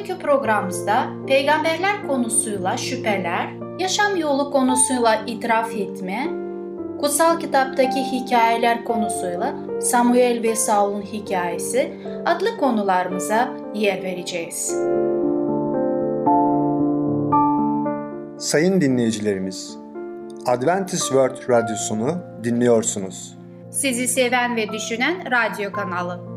Bugünkü programımızda peygamberler konusuyla şüpheler, yaşam yolu konusuyla itiraf etme, kutsal kitaptaki hikayeler konusuyla Samuel ve Saul'un hikayesi adlı konularımıza yer vereceğiz. Sayın dinleyicilerimiz, Adventist World Radyosunu dinliyorsunuz. Sizi seven ve düşünen radyo kanalı.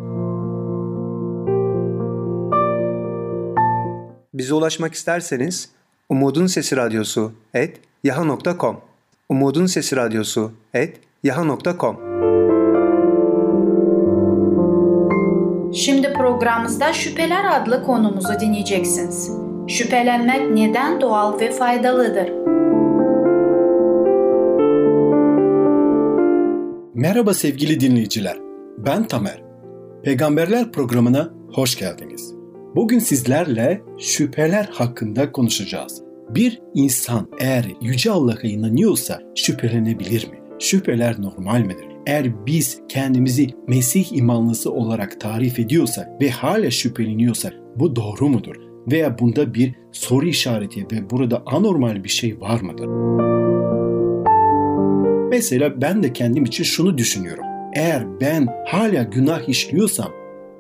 Bize ulaşmak isterseniz Umutun Sesi Radyosu et yaha.com Umutun Sesi Radyosu et yaha.com Şimdi programımızda Şüpheler adlı konumuzu dinleyeceksiniz. Şüphelenmek neden doğal ve faydalıdır? Merhaba sevgili dinleyiciler. Ben Tamer. Peygamberler programına hoş geldiniz. Bugün sizlerle şüpheler hakkında konuşacağız. Bir insan eğer Yüce Allah'a inanıyorsa şüphelenebilir mi? Şüpheler normal midir? Eğer biz kendimizi Mesih imanlısı olarak tarif ediyorsak ve hala şüpheleniyorsak bu doğru mudur? Veya bunda bir soru işareti ve burada anormal bir şey var mıdır? Mesela ben de kendim için şunu düşünüyorum. Eğer ben hala günah işliyorsam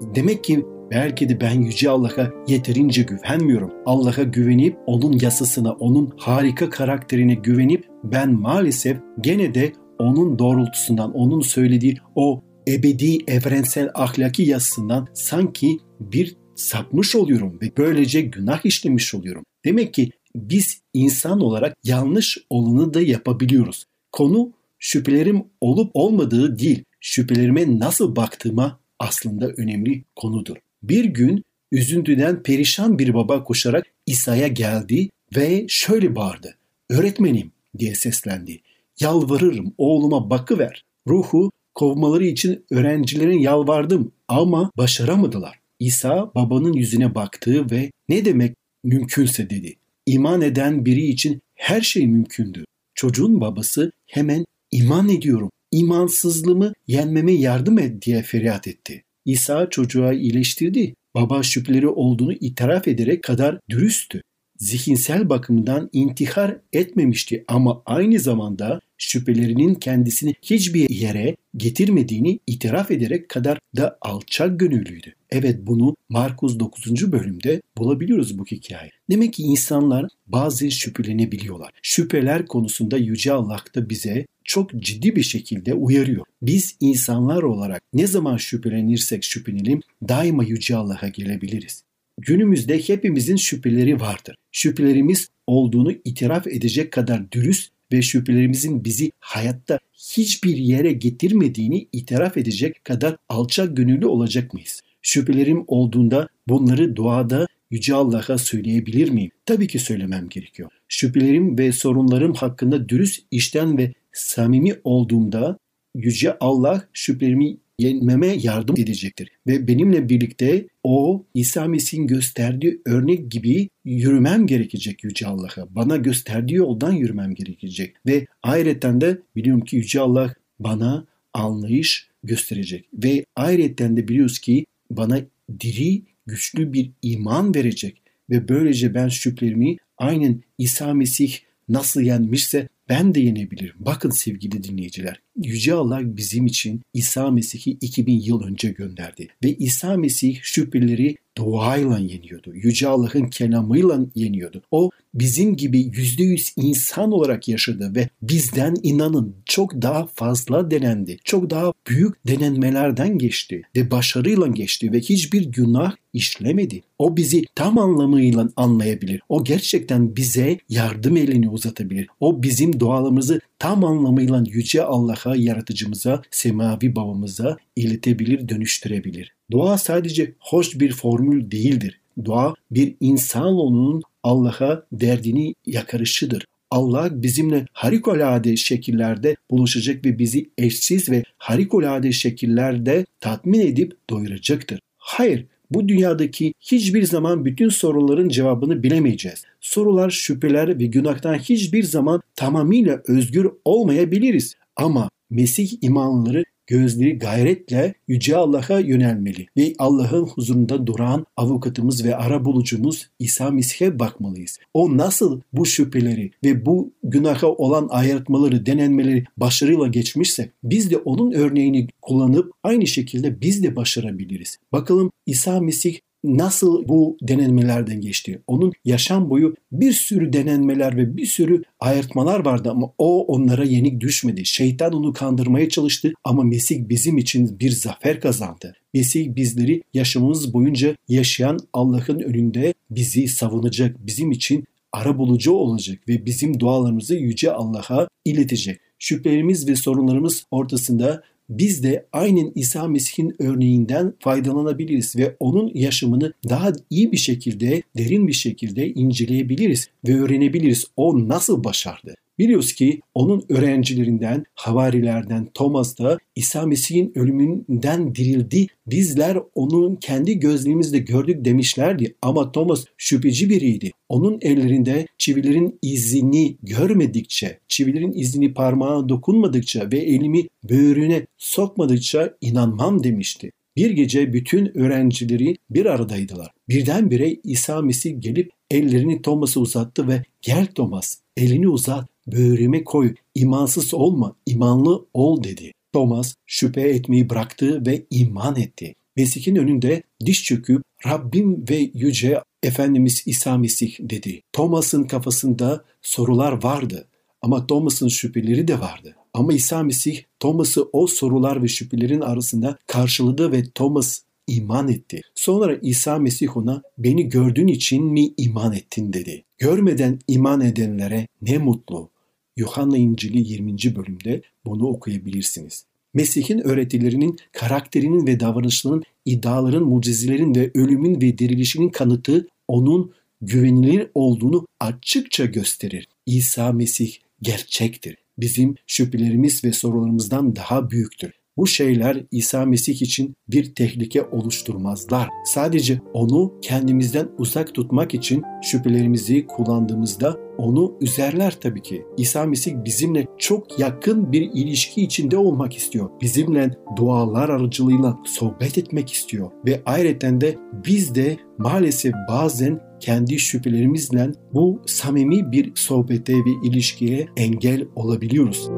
demek ki belki de ben Yüce Allah'a yeterince güvenmiyorum. Allah'a güvenip onun yasasına, onun harika karakterine güvenip ben maalesef gene de onun doğrultusundan, onun söylediği o ebedi evrensel ahlaki yasasından sanki bir sapmış oluyorum ve böylece günah işlemiş oluyorum. Demek ki biz insan olarak yanlış olanı da yapabiliyoruz. Konu şüphelerim olup olmadığı değil, şüphelerime nasıl baktığıma aslında önemli konudur. Bir gün üzüntüden perişan bir baba koşarak İsa'ya geldi ve şöyle bağırdı. Öğretmenim diye seslendi. Yalvarırım oğluma bakıver. Ruhu kovmaları için öğrencilerin yalvardım ama başaramadılar. İsa babanın yüzüne baktı ve ne demek mümkünse dedi. İman eden biri için her şey mümkündü. Çocuğun babası hemen iman ediyorum, imansızlığımı yenmeme yardım et diye feryat etti. İsa çocuğa iyileştirdi. Baba şüpheleri olduğunu itiraf ederek kadar dürüsttü. Zihinsel bakımdan intihar etmemişti ama aynı zamanda şüphelerinin kendisini hiçbir yere getirmediğini itiraf ederek kadar da alçak gönüllüydü. Evet bunu Markus 9. bölümde bulabiliyoruz bu hikaye. Demek ki insanlar bazı şüphelenebiliyorlar. Şüpheler konusunda Yüce Allah da bize çok ciddi bir şekilde uyarıyor. Biz insanlar olarak ne zaman şüphelenirsek şüphelenelim daima Yüce Allah'a gelebiliriz. Günümüzde hepimizin şüpheleri vardır. Şüphelerimiz olduğunu itiraf edecek kadar dürüst ve şüphelerimizin bizi hayatta hiçbir yere getirmediğini itiraf edecek kadar alçak gönüllü olacak mıyız? Şüphelerim olduğunda bunları duada Yüce Allah'a söyleyebilir miyim? Tabii ki söylemem gerekiyor. Şüphelerim ve sorunlarım hakkında dürüst işten ve samimi olduğumda Yüce Allah şüphelerimi yenmeme yardım edecektir. Ve benimle birlikte o İsa Mesih'in gösterdiği örnek gibi yürümem gerekecek Yüce Allah'a. Bana gösterdiği yoldan yürümem gerekecek. Ve ayrıca de biliyorum ki Yüce Allah bana anlayış gösterecek. Ve ayrıca de biliyoruz ki bana diri, güçlü bir iman verecek. Ve böylece ben şüphelerimi aynen İsa Mesih nasıl yenmişse ben de yenebilirim. Bakın sevgili dinleyiciler. Yüce Allah bizim için İsa Mesih'i 2000 yıl önce gönderdi. Ve İsa Mesih şüpheleri duayla yeniyordu. Yüce Allah'ın kelamıyla yeniyordu. O bizim gibi yüzde yüz insan olarak yaşadı ve bizden inanın çok daha fazla denendi. Çok daha büyük denenmelerden geçti ve başarıyla geçti ve hiçbir günah işlemedi. O bizi tam anlamıyla anlayabilir. O gerçekten bize yardım elini uzatabilir. O bizim dualarımızı tam anlamıyla Yüce Allah'a, yaratıcımıza, semavi babamıza iletebilir, dönüştürebilir. Dua sadece hoş bir formül değildir. dua bir insanoğlunun Allah'a derdini yakarışıdır. Allah bizimle harikulade şekillerde buluşacak ve bizi eşsiz ve harikulade şekillerde tatmin edip doyuracaktır. Hayır, bu dünyadaki hiçbir zaman bütün soruların cevabını bilemeyeceğiz. Sorular, şüpheler ve günahtan hiçbir zaman tamamıyla özgür olmayabiliriz. Ama Mesih imanları gözleri gayretle Yüce Allah'a yönelmeli ve Allah'ın huzurunda duran avukatımız ve ara bulucumuz İsa Mesih'e bakmalıyız. O nasıl bu şüpheleri ve bu günaha olan ayırtmaları, denenmeleri başarıyla geçmişse biz de onun örneğini kullanıp aynı şekilde biz de başarabiliriz. Bakalım İsa Mesih nasıl bu denenmelerden geçti? Onun yaşam boyu bir sürü denenmeler ve bir sürü ayırtmalar vardı ama o onlara yenik düşmedi. Şeytan onu kandırmaya çalıştı ama Mesih bizim için bir zafer kazandı. Mesih bizleri yaşamımız boyunca yaşayan Allah'ın önünde bizi savunacak, bizim için ara bulucu olacak ve bizim dualarımızı yüce Allah'a iletecek. Şüphelerimiz ve sorunlarımız ortasında biz de aynen İsa Mesih'in örneğinden faydalanabiliriz ve onun yaşamını daha iyi bir şekilde, derin bir şekilde inceleyebiliriz ve öğrenebiliriz. O nasıl başardı? Biliyoruz ki onun öğrencilerinden, havarilerden Thomas da İsa Mesih'in ölümünden dirildi. Bizler onun kendi gözlerimizle gördük demişlerdi ama Thomas şüpheci biriydi. Onun ellerinde çivilerin izini görmedikçe, çivilerin izini parmağına dokunmadıkça ve elimi böğrüne sokmadıkça inanmam demişti. Bir gece bütün öğrencileri bir aradaydılar. Birdenbire İsa Mesih gelip ellerini Thomas'a uzattı ve gel Thomas elini uzat böğrüme koy, imansız olma, imanlı ol dedi. Thomas şüphe etmeyi bıraktı ve iman etti. Mesih'in önünde diş çöküp Rabbim ve Yüce Efendimiz İsa Mesih dedi. Thomas'ın kafasında sorular vardı ama Thomas'ın şüpheleri de vardı. Ama İsa Mesih Thomas'ı o sorular ve şüphelerin arasında karşıladı ve Thomas iman etti. Sonra İsa Mesih ona beni gördüğün için mi iman ettin dedi. Görmeden iman edenlere ne mutlu. Yuhanna İncili 20. bölümde bunu okuyabilirsiniz. Mesih'in öğretilerinin, karakterinin ve davranışlarının, iddiaların, mucizelerin ve ölümün ve dirilişinin kanıtı onun güvenilir olduğunu açıkça gösterir. İsa Mesih gerçektir. Bizim şüphelerimiz ve sorularımızdan daha büyüktür. Bu şeyler İsa Mesih için bir tehlike oluşturmazlar. Sadece onu kendimizden uzak tutmak için şüphelerimizi kullandığımızda onu üzerler tabii ki. İsa Mesih bizimle çok yakın bir ilişki içinde olmak istiyor. Bizimle dualar aracılığıyla sohbet etmek istiyor. Ve ayrıca de biz de maalesef bazen kendi şüphelerimizle bu samimi bir sohbete ve ilişkiye engel olabiliyoruz.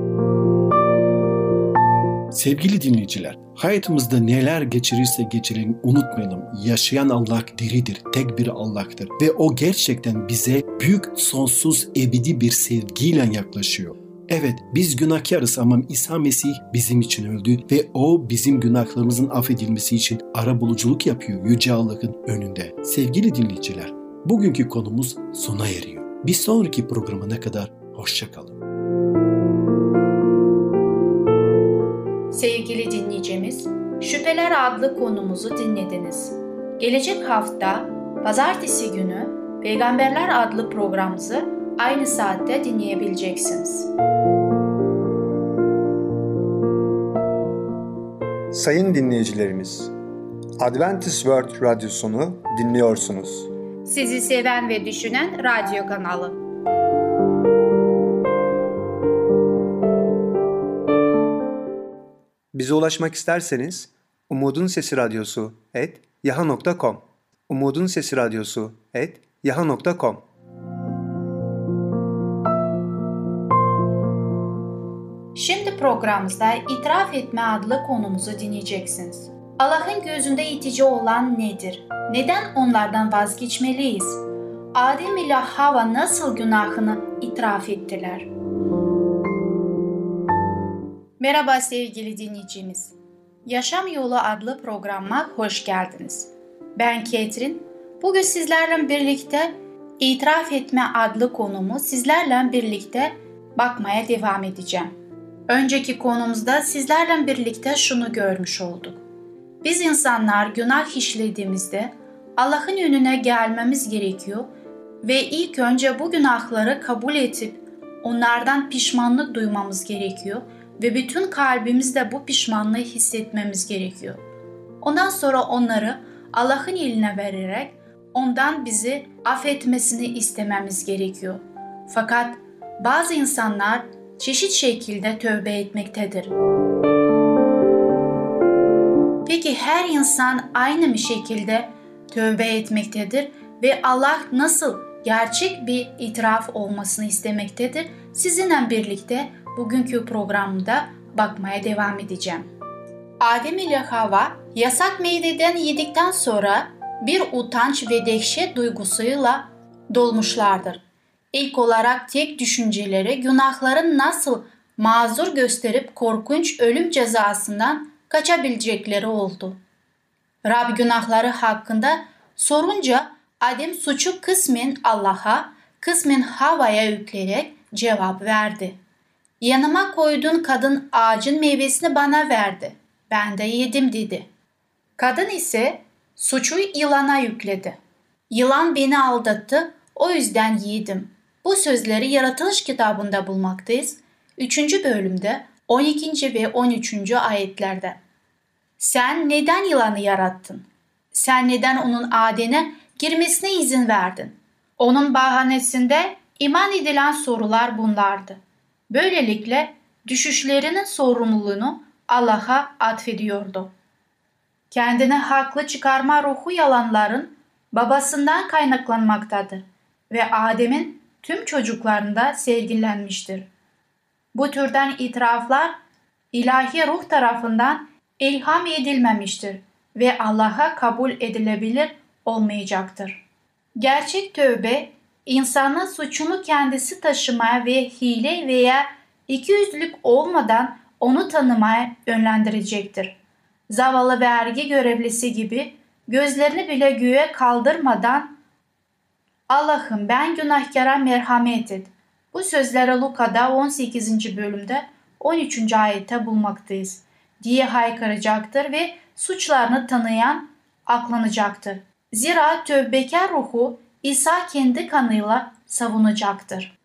Sevgili dinleyiciler, hayatımızda neler geçirirse geçirelim unutmayalım. Yaşayan Allah diridir, tek bir Allah'tır ve o gerçekten bize büyük, sonsuz, ebedi bir sevgiyle yaklaşıyor. Evet biz günahkarız ama İsa Mesih bizim için öldü ve o bizim günahlarımızın affedilmesi için ara buluculuk yapıyor Yüce Allah'ın önünde. Sevgili dinleyiciler, bugünkü konumuz sona eriyor. Bir sonraki programına kadar hoşçakalın. Sevgili dinleyicimiz, Şüpheler adlı konumuzu dinlediniz. Gelecek hafta pazartesi günü Peygamberler adlı programımızı aynı saatte dinleyebileceksiniz. Sayın dinleyicilerimiz, Adventist World Radyosunu dinliyorsunuz. Sizi seven ve düşünen radyo kanalı. Bize ulaşmak isterseniz Umutun Sesi Radyosu et yaha.com Umutun Sesi Radyosu et yaha.com Şimdi programımızda itiraf etme adlı konumuzu dinleyeceksiniz. Allah'ın gözünde itici olan nedir? Neden onlardan vazgeçmeliyiz? Adem ile Hava nasıl günahını itiraf ettiler? Merhaba sevgili dinleyicimiz. Yaşam Yolu adlı programa hoş geldiniz. Ben Ketrin. Bugün sizlerle birlikte itiraf etme adlı konumu sizlerle birlikte bakmaya devam edeceğim. Önceki konumuzda sizlerle birlikte şunu görmüş olduk. Biz insanlar günah işlediğimizde Allah'ın önüne gelmemiz gerekiyor ve ilk önce bu günahları kabul edip onlardan pişmanlık duymamız gerekiyor ve bütün kalbimizde bu pişmanlığı hissetmemiz gerekiyor. Ondan sonra onları Allah'ın eline vererek ondan bizi affetmesini istememiz gerekiyor. Fakat bazı insanlar çeşit şekilde tövbe etmektedir. Peki her insan aynı bir şekilde tövbe etmektedir ve Allah nasıl gerçek bir itiraf olmasını istemektedir? Sizinle birlikte bugünkü programda bakmaya devam edeceğim. Adem ile Hava yasak meyveden yedikten sonra bir utanç ve dehşet duygusuyla dolmuşlardır. İlk olarak tek düşünceleri günahların nasıl mazur gösterip korkunç ölüm cezasından kaçabilecekleri oldu. Rab günahları hakkında sorunca Adem suçu kısmen Allah'a, kısmen Hava'ya yükleyerek cevap verdi. Yanıma koyduğun kadın ağacın meyvesini bana verdi. Ben de yedim dedi. Kadın ise suçu yılana yükledi. Yılan beni aldattı, o yüzden yedim. Bu sözleri Yaratılış kitabında bulmaktayız. 3. bölümde 12. ve 13. ayetlerde. Sen neden yılanı yarattın? Sen neden onun adene girmesine izin verdin? Onun bahanesinde iman edilen sorular bunlardı. Böylelikle düşüşlerinin sorumluluğunu Allah'a atfediyordu. Kendine haklı çıkarma ruhu yalanların babasından kaynaklanmaktadır ve Adem'in tüm çocuklarında sergilenmiştir. Bu türden itiraflar ilahi ruh tarafından ilham edilmemiştir ve Allah'a kabul edilebilir olmayacaktır. Gerçek tövbe insanın suçunu kendisi taşımaya ve hile veya ikiyüzlülük olmadan onu tanımaya yönlendirecektir. Zavallı vergi görevlisi gibi gözlerini bile göğe kaldırmadan Allah'ım ben günahkara merhamet et. Bu sözleri Luka'da 18. bölümde 13. ayette bulmaktayız diye haykıracaktır ve suçlarını tanıyan aklanacaktır. Zira tövbekar ruhu İsa kendi kanıyla savunacaktır.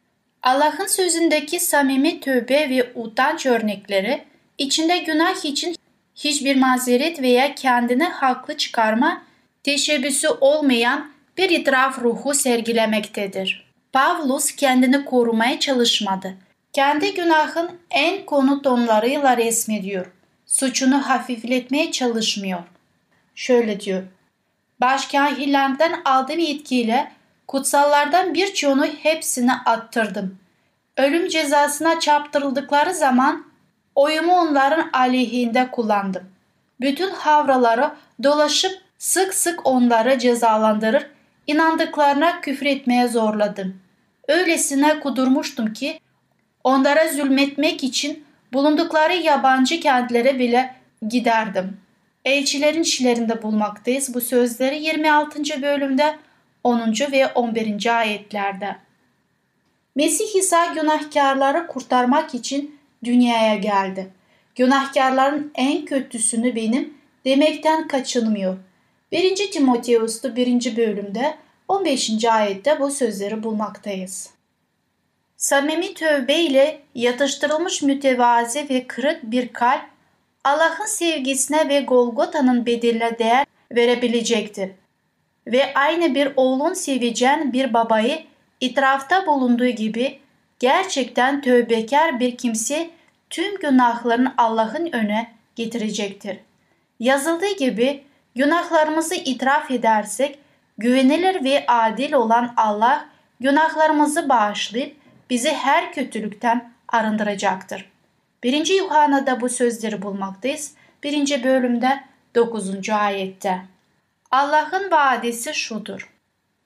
Allah'ın sözündeki samimi tövbe ve utanç örnekleri içinde günah için hiçbir mazeret veya kendini haklı çıkarma teşebbüsü olmayan bir itiraf ruhu sergilemektedir. Pavlus kendini korumaya çalışmadı. Kendi günahın en konu tonlarıyla resmediyor. Suçunu hafifletmeye çalışmıyor. Şöyle diyor. Başkahillerden aldığım yetkiyle kutsallardan birçoğunu hepsini attırdım. Ölüm cezasına çarptırıldıkları zaman oyumu onların aleyhinde kullandım. Bütün havraları dolaşıp sık sık onları cezalandırır, inandıklarına küfretmeye zorladım. Öylesine kudurmuştum ki onlara zulmetmek için bulundukları yabancı kentlere bile giderdim. Elçilerin işlerinde bulmaktayız bu sözleri 26. bölümde 10. ve 11. ayetlerde. Mesih İsa günahkarları kurtarmak için dünyaya geldi. Günahkarların en kötüsünü benim demekten kaçınmıyor. 1. Timoteus'ta 1. bölümde 15. ayette bu sözleri bulmaktayız. Samimi tövbe ile yatıştırılmış mütevazi ve kırık bir kalp Allah'ın sevgisine ve Golgota'nın bedeline değer verebilecektir. Ve aynı bir oğlun sevecen bir babayı itirafta bulunduğu gibi gerçekten tövbekar bir kimse tüm günahlarını Allah'ın öne getirecektir. Yazıldığı gibi günahlarımızı itiraf edersek güvenilir ve adil olan Allah günahlarımızı bağışlayıp bizi her kötülükten arındıracaktır. 1. Yuhanna'da bu sözleri bulmaktayız. 1. bölümde 9. ayette. Allah'ın vaadisi şudur.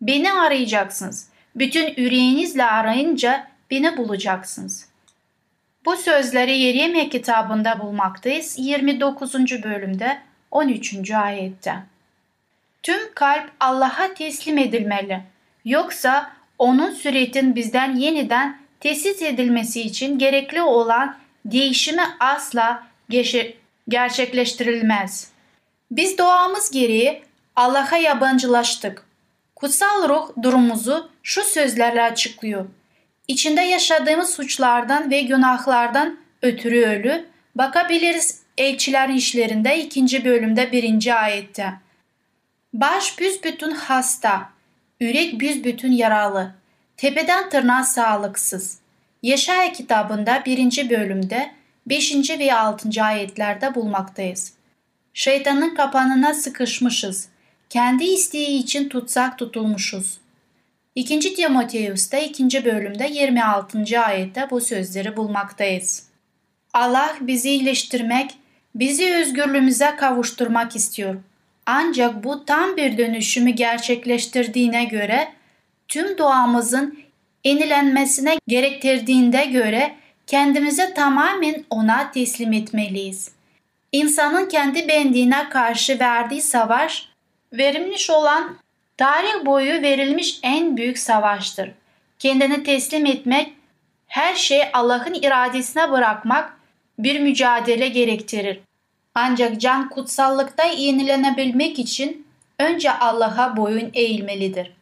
Beni arayacaksınız. Bütün yüreğinizle arayınca beni bulacaksınız. Bu sözleri Yeremye kitabında bulmaktayız 29. bölümde 13. ayette. Tüm kalp Allah'a teslim edilmeli. Yoksa onun süretin bizden yeniden tesis edilmesi için gerekli olan değişimi asla gerçekleştirilmez. Biz doğamız gereği Allah'a yabancılaştık. Kutsal ruh durumumuzu şu sözlerle açıklıyor. İçinde yaşadığımız suçlardan ve günahlardan ötürü ölü bakabiliriz Elçilerin işlerinde ikinci bölümde birinci ayette. Baş büsbütün hasta, yürek büsbütün yaralı, tepeden tırnağa sağlıksız. Yaşaya kitabında birinci bölümde 5. ve 6. ayetlerde bulmaktayız. Şeytanın kapanına sıkışmışız. Kendi isteği için tutsak tutulmuşuz. 2. Timoteus'ta 2. bölümde 26. ayette bu sözleri bulmaktayız. Allah bizi iyileştirmek, bizi özgürlüğümüze kavuşturmak istiyor. Ancak bu tam bir dönüşümü gerçekleştirdiğine göre tüm doğamızın yenilenmesine gerektirdiğinde göre kendimize tamamen ona teslim etmeliyiz. İnsanın kendi benliğine karşı verdiği savaş, verilmiş olan tarih boyu verilmiş en büyük savaştır. Kendini teslim etmek, her şeyi Allah'ın iradesine bırakmak bir mücadele gerektirir. Ancak can kutsallıkta yenilenebilmek için önce Allah'a boyun eğilmelidir.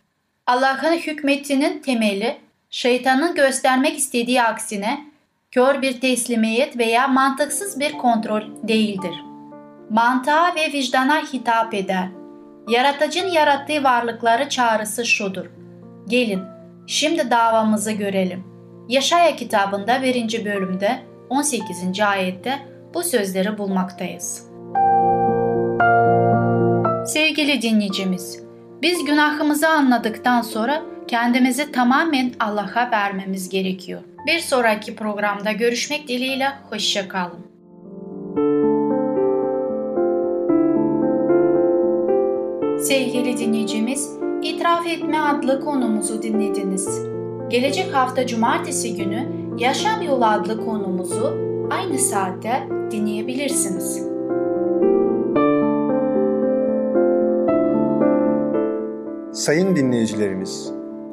Allah'ın hükmetinin temeli şeytanın göstermek istediği aksine kör bir teslimiyet veya mantıksız bir kontrol değildir. Mantığa ve vicdana hitap eder. Yaratıcın yarattığı varlıkları çağrısı şudur. Gelin, şimdi davamızı görelim. Yaşaya kitabında 1. bölümde 18. ayette bu sözleri bulmaktayız. Sevgili dinleyicimiz, biz günahımızı anladıktan sonra kendimizi tamamen Allah'a vermemiz gerekiyor. Bir sonraki programda görüşmek dileğiyle hoşçakalın. Sevgili dinleyicimiz, İtiraf Etme adlı konumuzu dinlediniz. Gelecek hafta cumartesi günü Yaşam Yolu adlı konumuzu aynı saatte dinleyebilirsiniz. Sayın dinleyicilerimiz,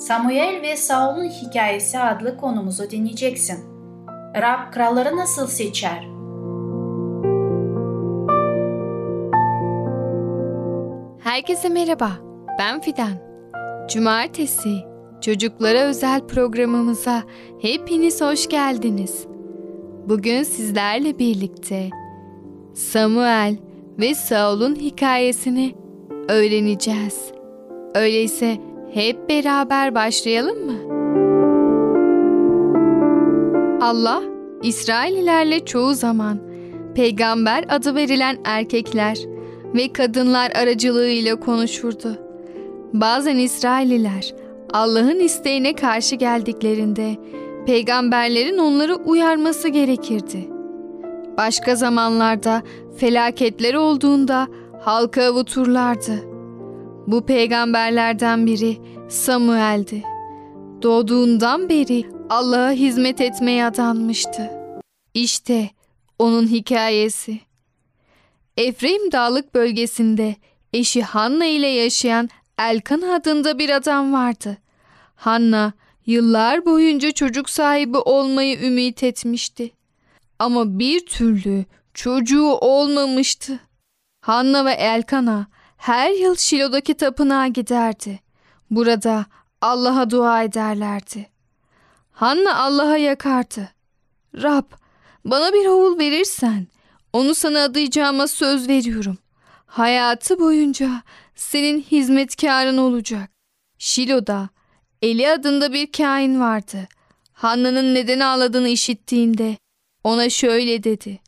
Samuel ve Saul'un hikayesi adlı konumuzu dinleyeceksin. Rab kralları nasıl seçer? Herkese merhaba, ben Fidan. Cumartesi, çocuklara özel programımıza hepiniz hoş geldiniz. Bugün sizlerle birlikte Samuel ve Saul'un hikayesini öğreneceğiz. Öyleyse hep beraber başlayalım mı? Allah, İsraililerle çoğu zaman peygamber adı verilen erkekler ve kadınlar aracılığıyla konuşurdu. Bazen İsraililer Allah'ın isteğine karşı geldiklerinde peygamberlerin onları uyarması gerekirdi. Başka zamanlarda felaketler olduğunda halka avuturlardı. Bu peygamberlerden biri Samuel'di. Doğduğundan beri Allah'a hizmet etmeye adanmıştı. İşte onun hikayesi. Efraim Dağlık bölgesinde eşi Hanna ile yaşayan Elkan adında bir adam vardı. Hanna yıllar boyunca çocuk sahibi olmayı ümit etmişti. Ama bir türlü çocuğu olmamıştı. Hanna ve Elkan'a her yıl Şilo'daki tapınağa giderdi. Burada Allah'a dua ederlerdi. Hanna Allah'a yakardı. Rab, bana bir oğul verirsen onu sana adayacağıma söz veriyorum. Hayatı boyunca senin hizmetkarın olacak. Şilo'da Eli adında bir kain vardı. Hanna'nın neden ağladığını işittiğinde ona şöyle dedi.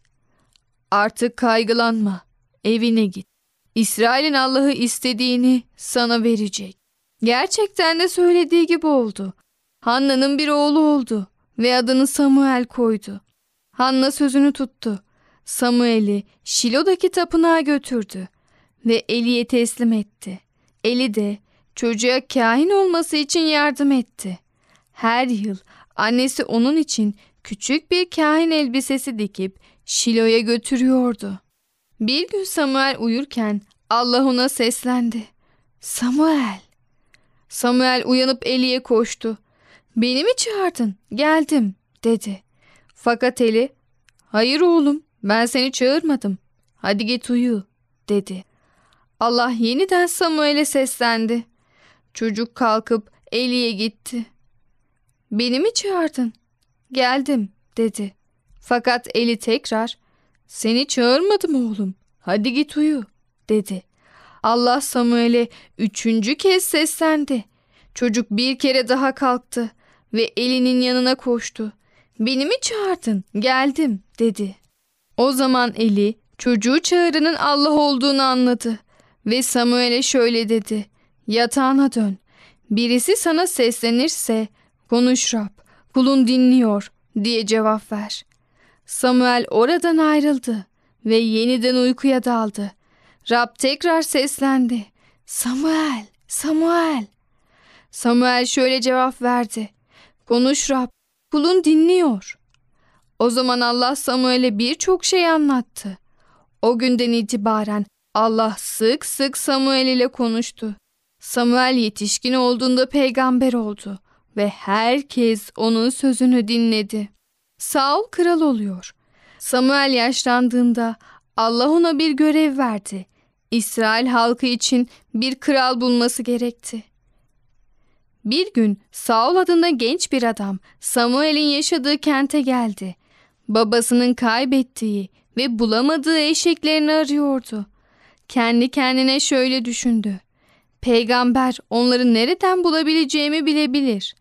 Artık kaygılanma, evine git. İsrail'in Allah'ı istediğini sana verecek. Gerçekten de söylediği gibi oldu. Hanna'nın bir oğlu oldu ve adını Samuel koydu. Hanna sözünü tuttu. Samuel'i Şilo'daki tapınağa götürdü ve Eli'ye teslim etti. Eli de çocuğa kahin olması için yardım etti. Her yıl annesi onun için küçük bir kahin elbisesi dikip Şilo'ya götürüyordu. Bir gün Samuel uyurken Allah ona seslendi. Samuel. Samuel uyanıp Eli'ye koştu. Beni mi çağırdın? Geldim dedi. Fakat Eli, hayır oğlum ben seni çağırmadım. Hadi git uyu dedi. Allah yeniden Samuel'e seslendi. Çocuk kalkıp Eli'ye gitti. Beni mi çağırdın? Geldim dedi. Fakat Eli tekrar seni çağırmadım oğlum. Hadi git uyu dedi. Allah Samuel'e üçüncü kez seslendi. Çocuk bir kere daha kalktı ve Eli'nin yanına koştu. Beni mi çağırdın? Geldim dedi. O zaman Eli çocuğu çağıranın Allah olduğunu anladı ve Samuel'e şöyle dedi. Yatağına dön. Birisi sana seslenirse konuş Rab, kulun dinliyor diye cevap ver. Samuel oradan ayrıldı ve yeniden uykuya daldı. Rab tekrar seslendi. Samuel, Samuel. Samuel şöyle cevap verdi. Konuş Rab, kulun dinliyor. O zaman Allah Samuel'e birçok şey anlattı. O günden itibaren Allah sık sık Samuel ile konuştu. Samuel yetişkin olduğunda peygamber oldu ve herkes onun sözünü dinledi. Saul kral oluyor. Samuel yaşlandığında Allah ona bir görev verdi. İsrail halkı için bir kral bulması gerekti. Bir gün Saul adında genç bir adam Samuel'in yaşadığı kente geldi. Babasının kaybettiği ve bulamadığı eşeklerini arıyordu. Kendi kendine şöyle düşündü. Peygamber onları nereden bulabileceğimi bilebilir.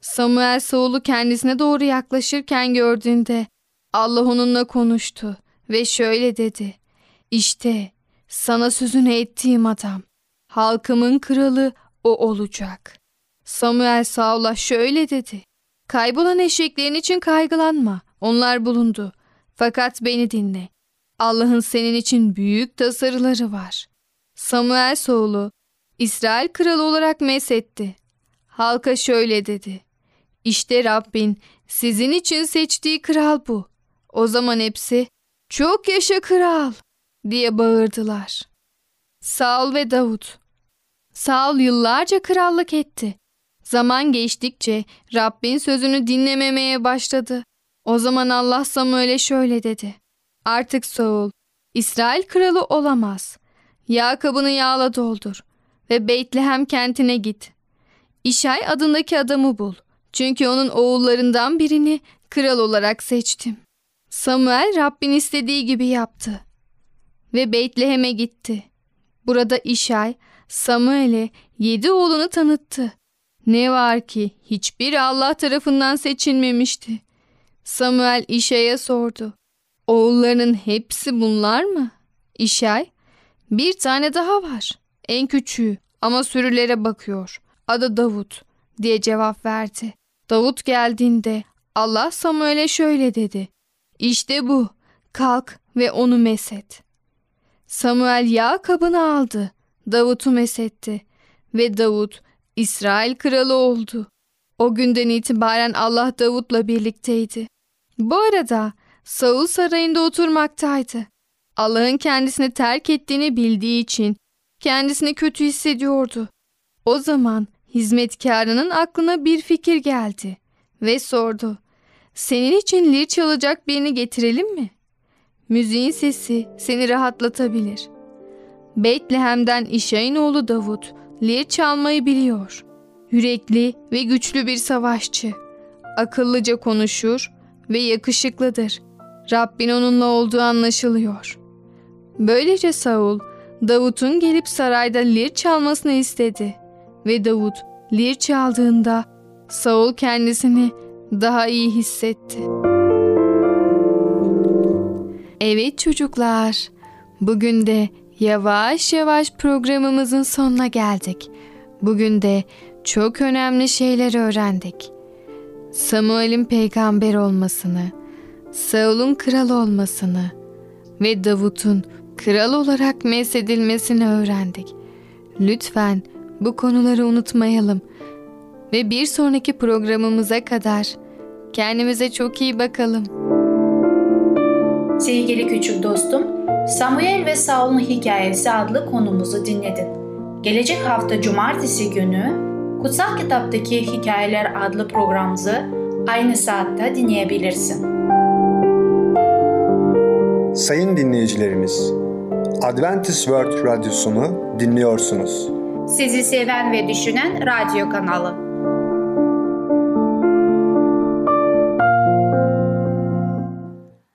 Samuel Saul'u kendisine doğru yaklaşırken gördüğünde Allah onunla konuştu ve şöyle dedi. İşte sana sözünü ettiğim adam. Halkımın kralı o olacak. Samuel Saul'a şöyle dedi. Kaybolan eşeklerin için kaygılanma. Onlar bulundu. Fakat beni dinle. Allah'ın senin için büyük tasarıları var. Samuel Saul'u İsrail kralı olarak mesetti. Halka şöyle dedi. İşte Rabbin sizin için seçtiği kral bu. O zaman hepsi çok yaşa kral diye bağırdılar. Saul ve Davut Saul yıllarca krallık etti. Zaman geçtikçe Rabbin sözünü dinlememeye başladı. O zaman Allah Samuel'e şöyle dedi. Artık Saul, İsrail kralı olamaz. Yağ kabını yağla doldur ve Beytlehem kentine git. İşay adındaki adamı bul. Çünkü onun oğullarından birini kral olarak seçtim. Samuel Rabbin istediği gibi yaptı ve Beytlehem'e gitti. Burada İşay Samuel'e yedi oğlunu tanıttı. Ne var ki hiçbir Allah tarafından seçilmemişti. Samuel İşay'a sordu. Oğullarının hepsi bunlar mı? İşay, bir tane daha var. En küçüğü ama sürülere bakıyor. Adı Davut diye cevap verdi. Davut geldiğinde Allah Samuel'e şöyle dedi. İşte bu. Kalk ve onu meset. Samuel yağ kabını aldı. Davut'u mesetti. Ve Davut İsrail kralı oldu. O günden itibaren Allah Davut'la birlikteydi. Bu arada Saul sarayında oturmaktaydı. Allah'ın kendisini terk ettiğini bildiği için kendisini kötü hissediyordu. O zaman hizmetkarının aklına bir fikir geldi ve sordu. Senin için lir çalacak birini getirelim mi? Müziğin sesi seni rahatlatabilir. Betlehem'den İşay'ın oğlu Davut lir çalmayı biliyor. Yürekli ve güçlü bir savaşçı. Akıllıca konuşur ve yakışıklıdır. Rabbin onunla olduğu anlaşılıyor. Böylece Saul, Davut'un gelip sarayda lir çalmasını istedi. Ve Davut lir çaldığında Saul kendisini daha iyi hissetti. Evet çocuklar, bugün de yavaş yavaş programımızın sonuna geldik. Bugün de çok önemli şeyler öğrendik. Samuel'in peygamber olmasını, Saul'un kral olmasını ve Davut'un kral olarak mesedilmesini öğrendik. Lütfen Bu konuları unutmayalım. Ve bir sonraki programımıza kadar kendimize çok iyi bakalım. Sevgili küçük dostum, Samuel ve Saul'un hikayesi adlı konumuzu dinledin. Gelecek hafta cumartesi günü Kutsal Kitaptaki Hikayeler adlı programımızı aynı saatte dinleyebilirsin. Sayın dinleyicilerimiz, Adventist World Radyosunu dinliyorsunuz. Sizi seven ve düşünen radyo kanalı.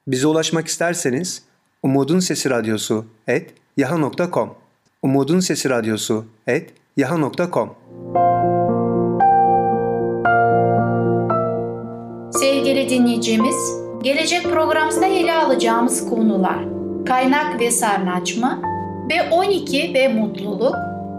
Bize ulaşmak isterseniz Umutun Sesi Radyosu et yaha.com Umutun Sesi Radyosu et yaha.com Sevgili dinleyicimiz, gelecek programımızda ele alacağımız konular kaynak ve sarnaçma B12 ve mutluluk,